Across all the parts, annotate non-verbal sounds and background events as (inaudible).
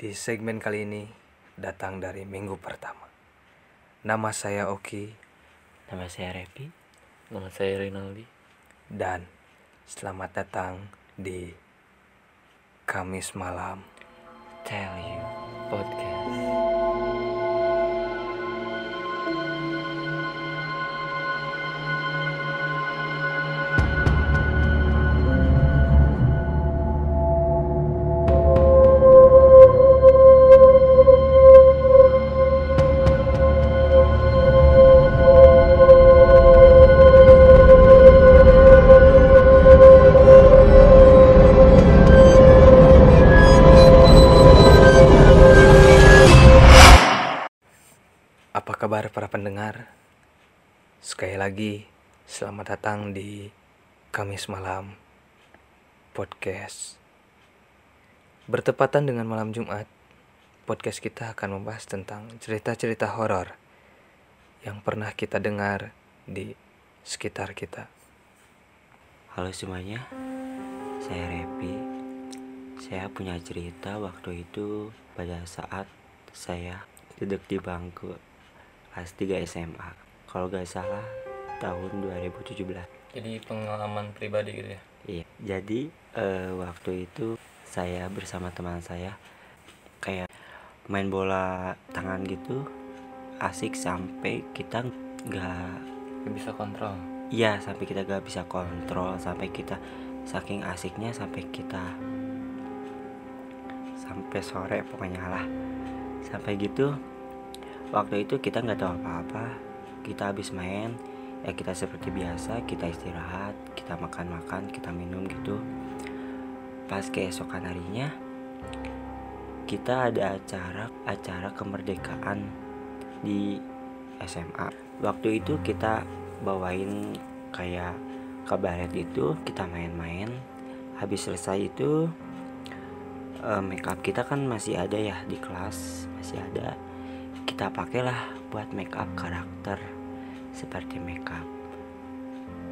Di segmen kali ini datang dari minggu pertama. Nama saya Oki Nama saya Repi. Nama saya Rinaldi. dan selamat datang di Kamis malam. Tell you podcast. Para pendengar? Sekali lagi, selamat datang di Kamis Malam Podcast. Bertepatan dengan malam Jumat, podcast kita akan membahas tentang cerita-cerita horor yang pernah kita dengar di sekitar kita. Halo semuanya. Saya Repi. Saya punya cerita waktu itu pada saat saya duduk di bangku kelas 3 SMA. Kalau gak salah tahun 2017. Jadi pengalaman pribadi gitu ya. Iya, jadi eh, waktu itu saya bersama teman saya kayak main bola tangan gitu asik sampai kita Nggak bisa kontrol. Iya sampai kita gak bisa kontrol sampai kita saking asiknya sampai kita sampai sore pokoknya lah sampai gitu waktu itu kita nggak tahu apa-apa. Kita habis main ya kita seperti biasa kita istirahat kita makan-makan kita minum gitu. Pas keesokan harinya kita ada acara acara kemerdekaan di SMA waktu itu kita bawain kayak kabaret itu kita main-main. Habis selesai itu eh, make up kita kan masih ada ya di kelas masih ada kita pakailah buat make up karakter seperti make up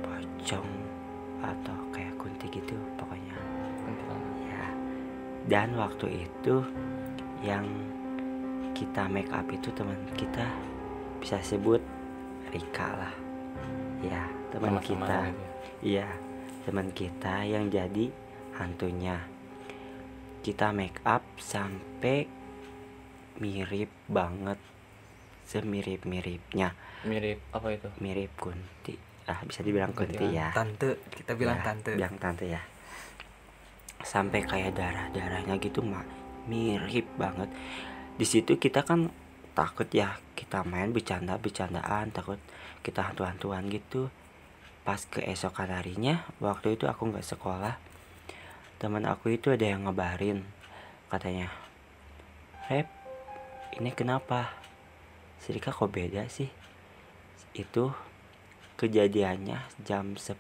pocong atau kayak kunti gitu pokoknya. Ya. Dan waktu itu yang kita make up itu teman kita bisa sebut Rika lah. Ya teman kita. iya teman kita yang jadi hantunya. Kita make up sampai mirip banget. Semirip miripnya Mirip apa itu? mirip kunti. Ah bisa dibilang kunti Kuntilanak. ya. Tante, kita bilang Ya, tante. bilang tante ya. Sampai kayak darah darahnya gitu mah mirip banget. Di situ kita kan takut ya kita main bercanda bercandaan takut kita hantu hantuan gitu. Pas keesokan harinya waktu itu aku nggak sekolah teman aku itu ada yang ngebarin katanya Rep ini kenapa Sirika kok beda sih itu kejadiannya jam 10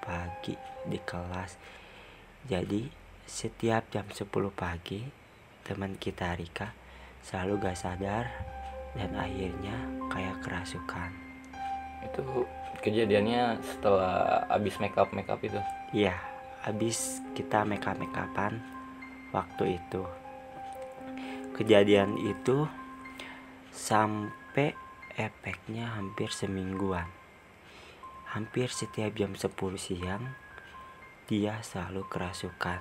pagi di kelas jadi setiap jam 10 pagi teman kita Rika selalu gak sadar dan akhirnya kayak kerasukan Itu kejadiannya setelah abis make up make up itu. Iya, habis kita make up make upan waktu itu. Kejadian itu sampai efeknya hampir semingguan. Hampir setiap jam 10 siang dia selalu kerasukan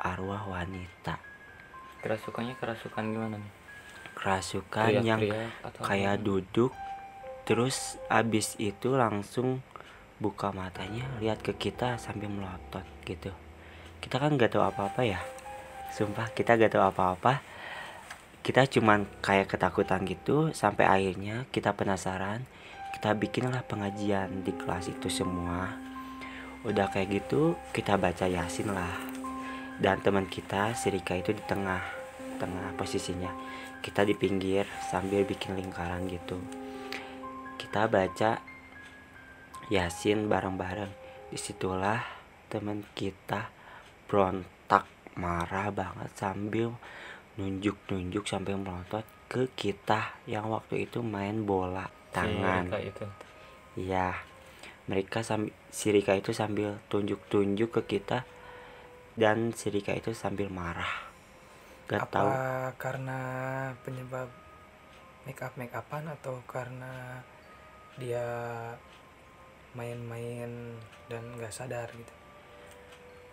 arwah wanita. Kerasukannya kerasukan gimana nih? Kerasukan yang Teriak-teriak atau kayak apa? duduk terus abis itu langsung buka matanya lihat ke kita sambil melotot gitu kita kan nggak tahu apa-apa ya sumpah kita nggak tahu apa-apa. Kita cuman kayak ketakutan gitu sampai akhirnya kita penasaran kita bikinlah pengajian di kelas itu semua. Udah kayak gitu kita baca yasin lah. Dan teman kita si Rika itu di tengah tengah posisinya. Kita di pinggir sambil bikin lingkaran gitu. Kita baca yasin bareng-bareng. Di situlah teman kita berontak marah banget sambil nunjuk-nunjuk sampai melotot ke kita yang waktu itu main bola Si tangan Rika itu. Iya, mereka sambil si Rika itu sambil tunjuk-tunjuk ke kita dan si Rika itu sambil marah. gak apa tahu karena penyebab make up make upan atau karena dia main-main dan nggak sadar gitu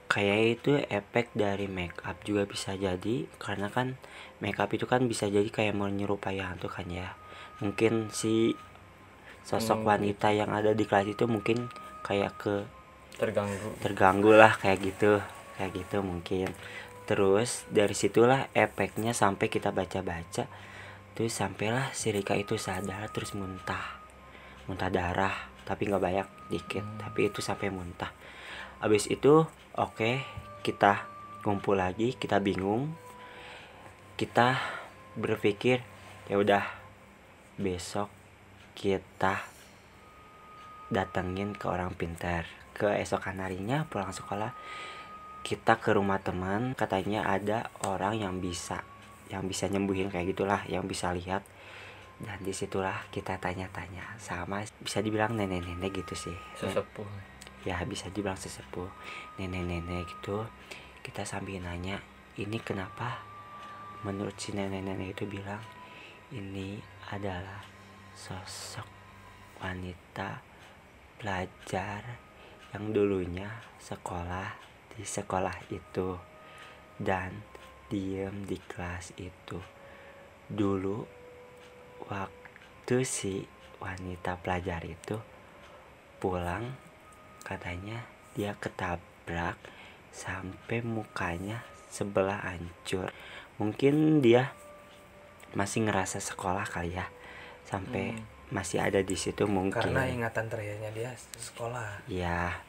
kayak itu efek dari make up juga bisa jadi karena kan make up itu kan bisa jadi kayak menyerupai hantu kan ya. Mungkin si sosok Hmm. wanita yang ada di kelas itu mungkin kayak ke terganggu. terganggu lah kayak gitu kayak gitu mungkin. Terus dari situlah efeknya sampai kita baca-baca terus sampailah si Rika itu sadar terus muntah. Muntah darah tapi nggak banyak dikit. Hmm. tapi itu sampai muntah habis itu oke kita kumpul lagi kita bingung kita berpikir ya udah besok kita datengin ke orang pintar. Keesokan harinya pulang sekolah kita ke rumah teman katanya ada orang yang bisa yang bisa nyembuhin kayak gitulah yang bisa lihat. Dan di situlah kita tanya-tanya sama bisa dibilang nenek-nenek gitu sih. Sesepuh ya bisa dibilang sesepuh. Nenek-nenek gitu kita sambil nanya ini kenapa? Menurut si nenek-nenek itu bilang ini adalah sosok wanita pelajar yang dulunya sekolah di sekolah itu dan diem di kelas itu. Dulu waktu si wanita pelajar itu pulang katanya dia ketabrak sampai mukanya sebelah hancur. Mungkin dia masih ngerasa sekolah kali ya. Sampai Hmm. masih ada di situ mungkin. Karena ingatan terakhirnya dia sekolah. Ya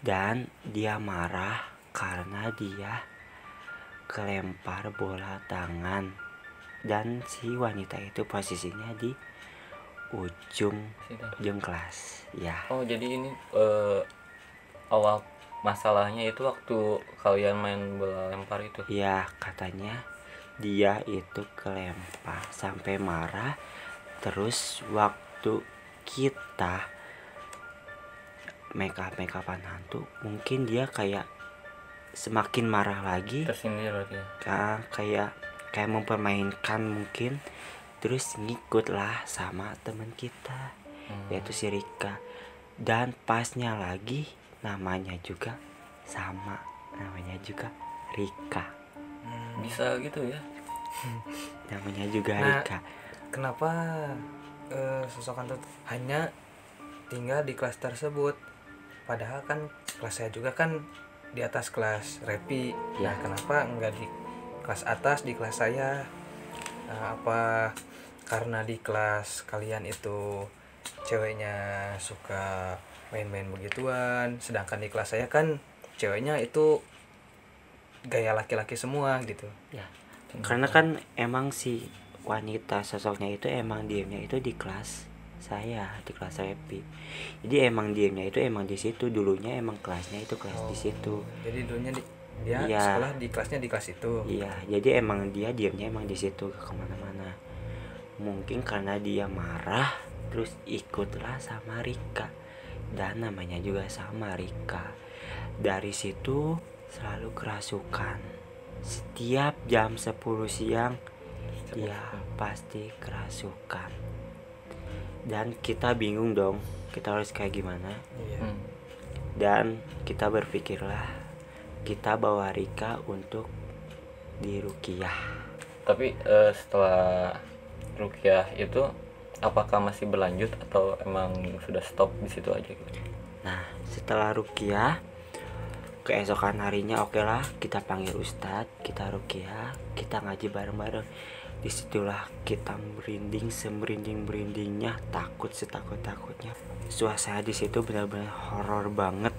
dan dia marah karena dia kelempar bola tangan. Dan si wanita itu posisinya di ujung ujung kelas ya. Oh jadi ini eh, awal masalahnya itu waktu kalian main bola lempar itu? Ya katanya dia itu kelempar sampai marah. Terus waktu kita make up make upan hantu mungkin dia kayak semakin marah lagi. Tersindir berarti ya? Ka- kayak kayak mempermainkan mungkin terus ngikut lah sama teman kita Hmm. yaitu si Rika. Dan pasnya lagi namanya juga sama namanya juga Rika. Hmm, bisa gitu ya. (laughs) Namanya juga Nah, Rika. kenapa eh, sosok hantu hanya tinggal di kelas tersebut? Padahal kan kelas saya juga kan di atas kelas repi. Ya. nah kenapa nggak di kelas atas di kelas saya? Nah, apa karena di kelas kalian itu ceweknya suka main-main begituan sedangkan di kelas saya kan ceweknya itu gaya laki-laki semua gitu. Ya karena kan emang si wanita sosoknya itu emang diemnya itu di kelas saya di kelas Repi jadi emang diemnya itu emang di situ dulunya emang kelasnya itu kelas di situ. jadi dulunya di, dia Iya. sekolah di kelasnya di kelas itu. Iya jadi emang dia diemnya emang di situ ke ke mana-mana mungkin karena dia marah terus ikutlah sama Rika. Dan namanya juga sama Rika. Dari situ selalu kerasukan. Setiap jam 10 siang dia pasti kerasukan. Dan kita bingung dong kita harus kayak gimana? Iya. Hmm. dan kita berpikirlah kita bawa Rika untuk dirukiah tapi eh, setelah rukyah itu apakah masih berlanjut atau emang sudah stop di situ aja gitu Nah, setelah rukiah keesokan harinya oke lah kita panggil ustadz, kita rukiah, kita ngaji bareng-bareng. Di situlah kita merinding semerinding merindingnya, takut setakut takutnya. Suasana di situ benar-benar horor banget.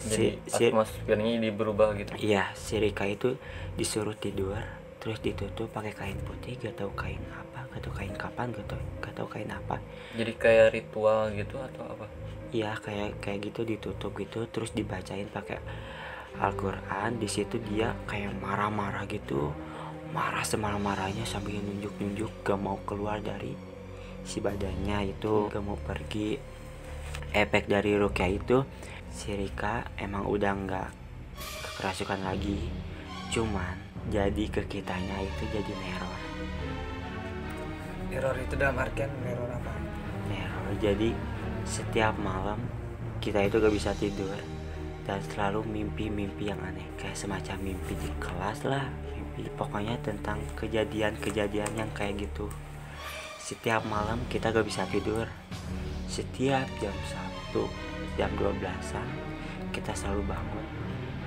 jadi Si, si, atmosfernya jadi berubah gitu iya, si Rika itu disuruh tidur, terus ditutup pakai kain putih, gak tahu kain apa, gak tahu kain kapan, gak tahu, gak tahu kain apa. jadi kayak ritual gitu atau apa? Iya kayak kayak gitu ditutup gitu terus dibacain pakai Al-Qur'an. Di situ dia kayak marah-marah gitu marah semarah-marahnya sambil nunjuk-nunjuk gak mau keluar dari si badannya itu gak mau pergi. Efek dari Rukia itu si Rika emang udah nggak kerasukan lagi. Cuman jadi ke kitanya itu jadi neror Error itu dalam artian error apa? neror jadi setiap malam kita itu gak bisa tidur. Dan selalu mimpi-mimpi yang aneh. Kayak semacam mimpi di kelas lah mimpi pokoknya tentang kejadian-kejadian yang kayak gitu. Setiap malam kita gak bisa tidur. Setiap jam 1 jam 12an kita selalu bangun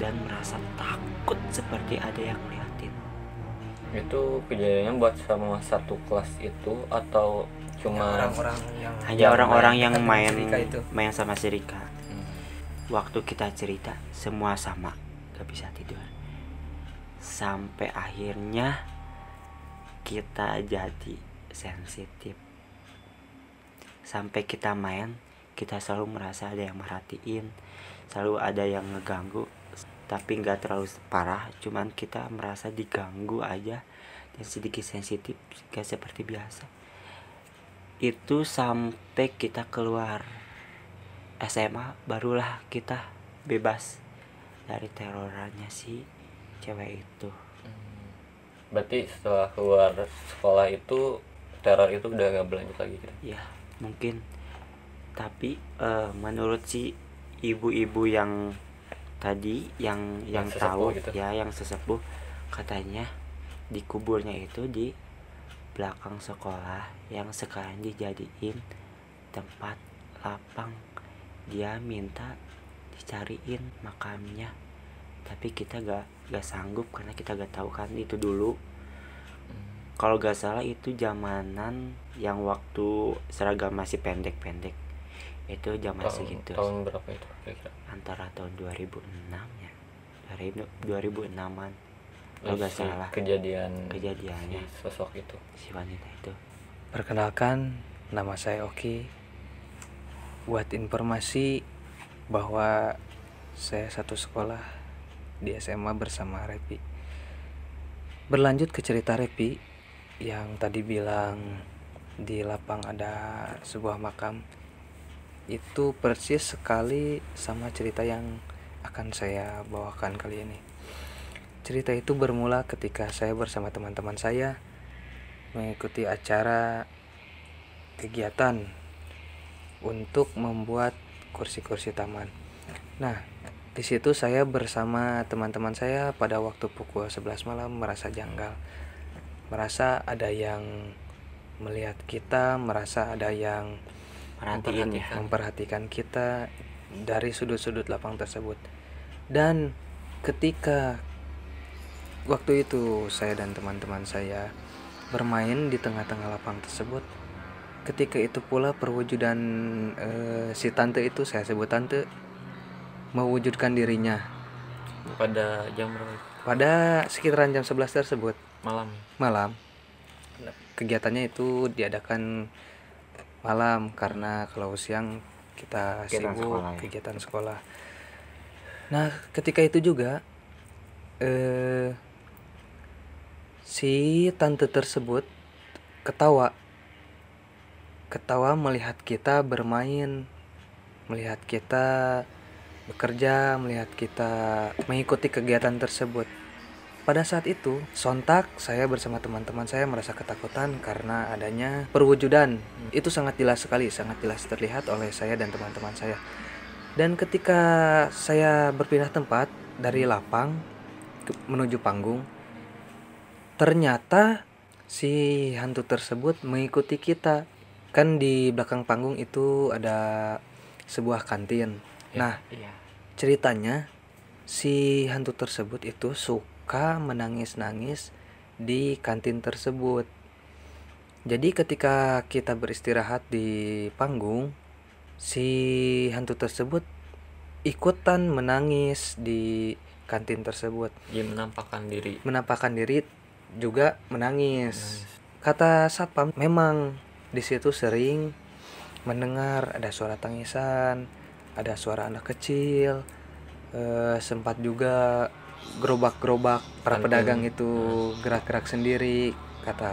dan merasa takut seperti ada yang ngeliatin itu kejadiannya buat sama satu kelas itu atau cuma orang-orang yang hanya orang-orang yang main itu. main sama Sirika. Hmm. waktu kita cerita semua sama. Gak bisa tidur. Sampai akhirnya kita jadi sensitif. Sampai kita main kita selalu merasa ada yang merhatiin selalu ada yang ngeganggu tapi nggak terlalu parah cuman kita merasa diganggu aja dan sedikit sensitif gak seperti biasa. Itu sampai kita keluar SMA barulah kita bebas dari terorannya si cewek itu. Berarti setelah keluar sekolah itu teror itu udah gak berlanjut lagi gitu ya mungkin. Tapi eh, menurut si ibu-ibu yang tadi yang yang, Yang tahu gitu. ya yang sesepuh katanya di kuburnya itu di belakang sekolah yang sekarang dijadiin tempat lapang. Dia minta dicariin makamnya tapi kita gak gak sanggup karena kita gak tahu kan itu dulu. Kalau gak salah itu zamanan yang waktu seragam masih pendek-pendek. Itu zaman segitu. tahun berapa itu kira-kira antara tahun 2006 ya 2006an kalau gak Si salah kejadian kejadiannya si sosok itu si wanita itu Perkenalkan, nama saya Oki. Buat informasi bahwa saya satu sekolah di SMA bersama Repi. Berlanjut ke cerita Repi yang tadi bilang di lapang ada sebuah makam. Itu persis sekali sama cerita yang akan saya bawakan kali ini. Cerita itu bermula ketika saya bersama teman-teman saya mengikuti acara kegiatan untuk membuat kursi-kursi taman. Nah, di situ saya bersama teman-teman saya pada waktu pukul 11 malam merasa janggal. Merasa ada yang melihat kita, merasa ada yang perhatiin ya memperhatikan kita dari sudut-sudut lapang tersebut. Dan ketika waktu itu saya dan teman-teman saya bermain di tengah-tengah lapang tersebut, ketika itu pula perwujudan eh, si tante itu saya sebut tante mewujudkan dirinya. Pada jam berapa? Pada sekitaran jam 11 tersebut. Malam. Malam. Kegiatannya itu diadakan malam karena kalau siang kita Kegiatan sibuk sekolah ya. kegiatan sekolah. Nah ketika itu juga eh si tante tersebut ketawa. Ketawa melihat kita bermain melihat kita bekerja melihat kita mengikuti kegiatan tersebut pada saat itu, sontak saya bersama teman-teman saya merasa ketakutan karena adanya perwujudan. Itu sangat jelas sekali, sangat jelas terlihat oleh saya dan teman-teman saya. Dan ketika saya berpindah tempat dari lapang ke- menuju panggung, ternyata si hantu tersebut mengikuti kita. Kan di belakang panggung itu ada sebuah kantin. Nah, iya ceritanya si hantu tersebut itu suka menangis-nangis di kantin tersebut. Jadi ketika kita beristirahat di panggung, si hantu tersebut ikutan menangis di kantin tersebut, dia menampakkan diri menampakkan diri juga menangis. Nangis. Kata satpam memang di situ sering mendengar ada suara tangisan, ada suara anak kecil, eh, sempat juga gerobak-gerobak para Kantin. pedagang itu gerak-gerak sendiri kata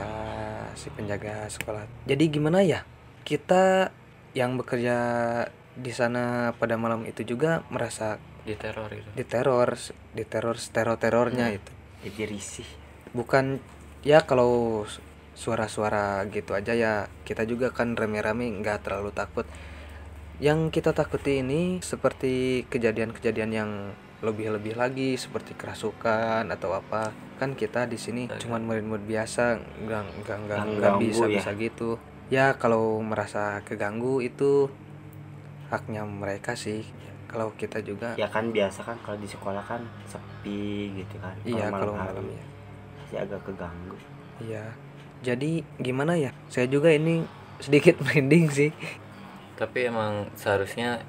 si penjaga sekolah. Jadi gimana ya? Kita yang bekerja di sana pada malam itu juga merasa diteror gitu diteror, diteror teror-terornya Hmm. itu. jadi risih bukan ya kalau su- suara-suara gitu aja ya kita juga kan rame-rame nggak terlalu takut yang kita takuti ini seperti kejadian-kejadian yang lebih-lebih lagi seperti kerasukan atau apa kan kita di sini cuman murid-murid biasa nggak nggak nggak nggak bisa ya. bisa gitu ya kalau merasa keganggu itu haknya mereka sih kalau kita juga ya kan biasa kan kalau di sekolah kan sepi gitu kan iya kalau hari malam ya pasti agak keganggu Iya. Jadi gimana ya? Saya juga ini sedikit (laughs) merinding sih. tapi emang seharusnya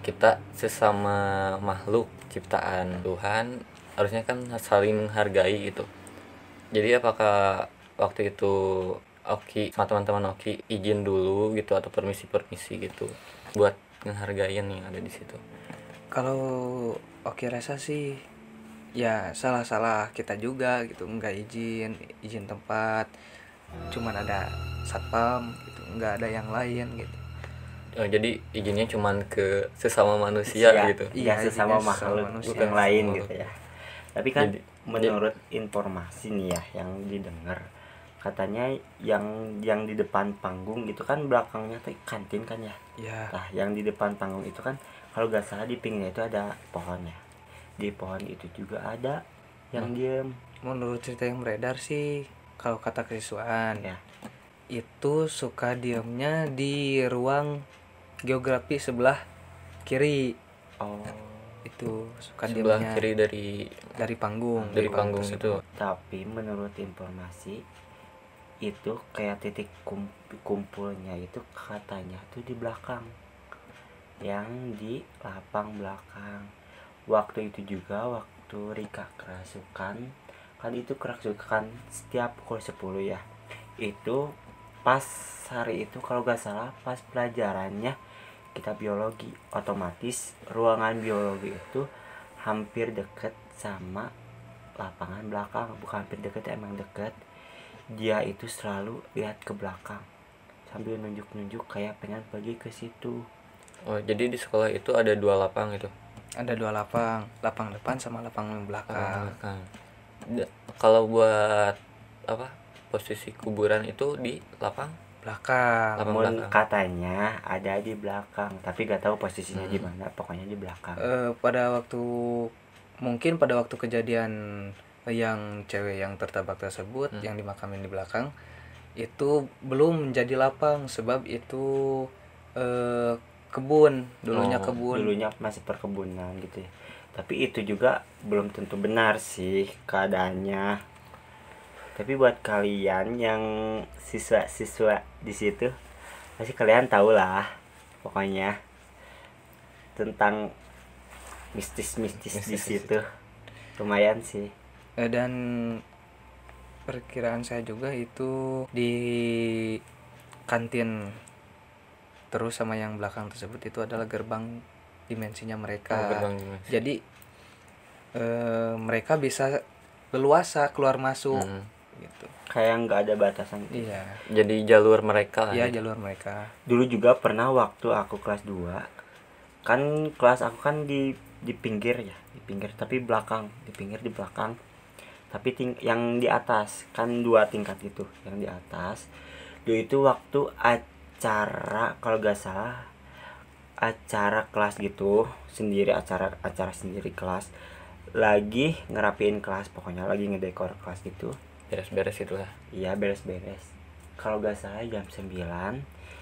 kita sesama makhluk ciptaan Tuhan harusnya kan saling menghargai gitu. Jadi apakah waktu itu Oki sama teman-teman Oki izin dulu gitu atau permisi-permisi gitu buat menghargai yang ada di situ? Kalau oke rasa sih ya salah-salah kita juga gitu nggak izin izin tempat cuman ada satpam gitu nggak ada yang lain gitu Oh, jadi izinnya cuman ke sesama manusia Iya, gitu Iya, iya sesama makhluk manusia. yang lain Sesama gitu ya tapi kan Jadi- menurut informasi nih ya yang didengar katanya yang yang di depan panggung itu kan belakangnya tuh kantin kan ya ya Nah, yang di depan panggung itu kan kalau gak salah di pinggirnya itu ada pohonnya. Di pohon itu juga ada yang Hmm. diem. menurut cerita yang beredar sih kalau kata kesiswaan Ya. Itu suka diamnya di ruang geografi sebelah kiri Oh. itu suka sebelah diamnya kiri dari dari panggung dari panggung itu Tapi menurut informasi itu kayak titik kum- kumpulnya itu katanya tuh di belakang. Yang di lapang belakang. Waktu itu juga waktu Rika kerasukan kan itu kerasukan setiap pukul 10 ya. Itu pas hari itu kalau gak salah pas pelajarannya kita biologi otomatis ruangan biologi itu hampir deket sama lapangan belakang. Bukan hampir deket emang deket. Dia itu selalu lihat ke belakang sambil nunjuk-nunjuk kayak pengen pergi ke situ. Oh jadi di sekolah itu ada dua lapang itu ada dua lapang lapang depan sama lapang lapang belakang. Belakang kalau buat apa posisi kuburan itu di lapang belakang Lapang belakang. katanya ada di belakang tapi gak tahu posisinya di Hmm. mana pokoknya di belakang Eh, pada waktu mungkin pada waktu kejadian yang cewek yang tertabak tersebut Hmm. yang dimakamin di belakang itu belum menjadi lapang sebab itu eh, kebun dulunya Oh, kebun dulunya masih perkebunan gitu ya tapi itu juga belum tentu benar sih keadaannya tapi buat kalian yang siswa-siswa di situ pasti kalian tahu lah pokoknya tentang mistis-mistis di situ. Lumayan sih. Eh, dan perkiraan saya juga itu di kantin terus sama yang belakang tersebut itu adalah gerbang dimensinya mereka. Oh, gerbang dimensi. jadi eh, mereka bisa leluasa keluar masuk. Hmm. Gitu. Kayak nggak ada batasan gitu. iya. Jadi jalur mereka iya ya. jalur mereka. Dulu juga pernah waktu aku kelas 2 kan kelas aku kan di di pinggir ya di pinggir tapi belakang di pinggir di belakang. Tapi ting yang di atas kan dua tingkat itu yang di atas. Dulu itu waktu acara kalau gak salah acara kelas gitu sendiri acara acara sendiri kelas. Lagi ngerapiin kelas pokoknya lagi ngedekor kelas gitu beres-beres itu lah. Iya beres-beres. Kalau gak salah jam 9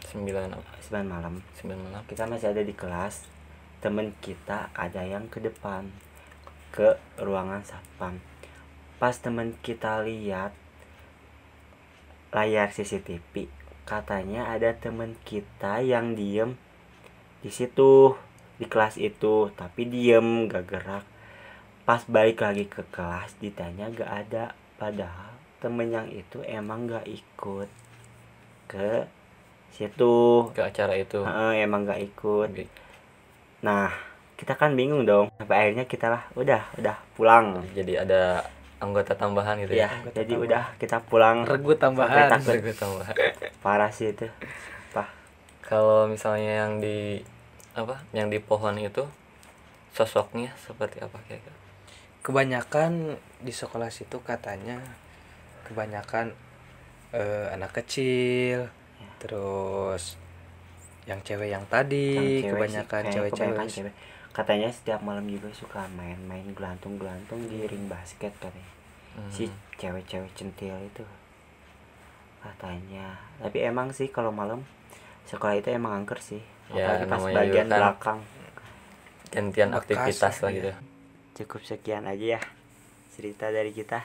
sembilan apa? 9 malam. Sembilan malam. Kita masih ada di kelas. Temen kita ada yang ke depan. Ke ruangan satpam. Pas temen kita lihat layar CCTV katanya ada temen kita yang diem di situ di kelas itu tapi diem gak gerak. Pas balik lagi ke kelas ditanya gak ada. Padahal temen yang itu emang gak ikut ke situ. Ke acara itu? Heeh, emang gak ikut. Oke. nah kita kan bingung dong. Sampai akhirnya kita lah udah udah pulang. Jadi ada anggota tambahan gitu ya? Anggota jadi tambahan. udah kita pulang. Regu tambahan. Takut. Anggota tambahan. Parah sih itu. Pak kalau misalnya yang di apa yang di pohon itu sosoknya seperti apa kira-kira? Kebanyakan di sekolah situ katanya kebanyakan eh, anak kecil terus yang cewek yang tadi Yang cewek kebanyakan cewek-cewek. cewek. katanya setiap malam juga suka main-main gelantung-gelantung di ring basket katanya. Hmm. si cewek-cewek centil itu katanya. Tapi emang sih kalau malam sekolah itu emang angker sih. Ya, apalagi pas bagian kan belakang. Gantian aktivitas lah gitu. Cukup sekian aja ya cerita dari kita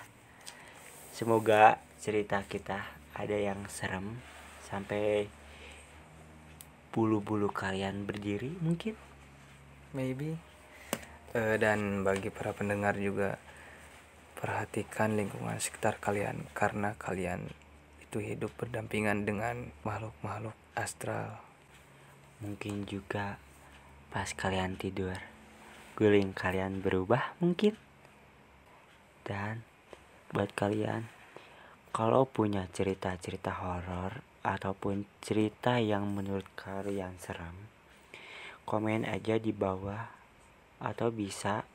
semoga cerita kita ada yang serem sampai bulu-bulu kalian berdiri mungkin. Maybe. Eh, dan bagi para pendengar juga perhatikan lingkungan sekitar kalian karena kalian itu hidup berdampingan dengan makhluk-makhluk astral. Mungkin juga pas kalian tidur guling kalian berubah mungkin. Dan buat kalian. Kalau punya cerita-cerita horor ataupun cerita yang menurut kalian seram komen aja di bawah atau bisa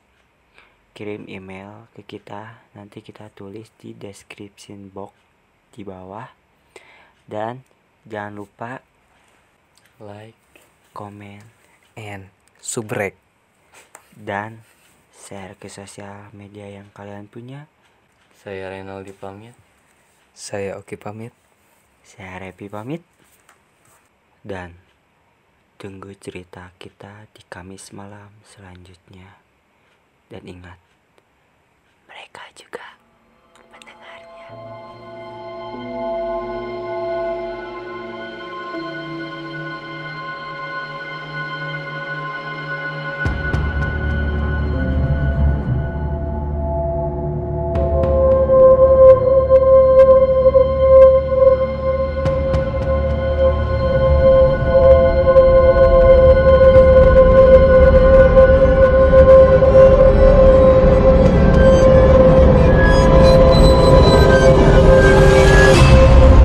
kirim email ke kita. Nanti kita tulis di description box di bawah. Dan jangan lupa like komen and subrek. Dan share ke sosial media yang kalian punya. Saya Renaldi pamit. Saya Oki pamit. Saya Repi pamit. Dan tunggu cerita kita di Kamis malam selanjutnya. Dan ingat, mereka juga mendengarnya. thank you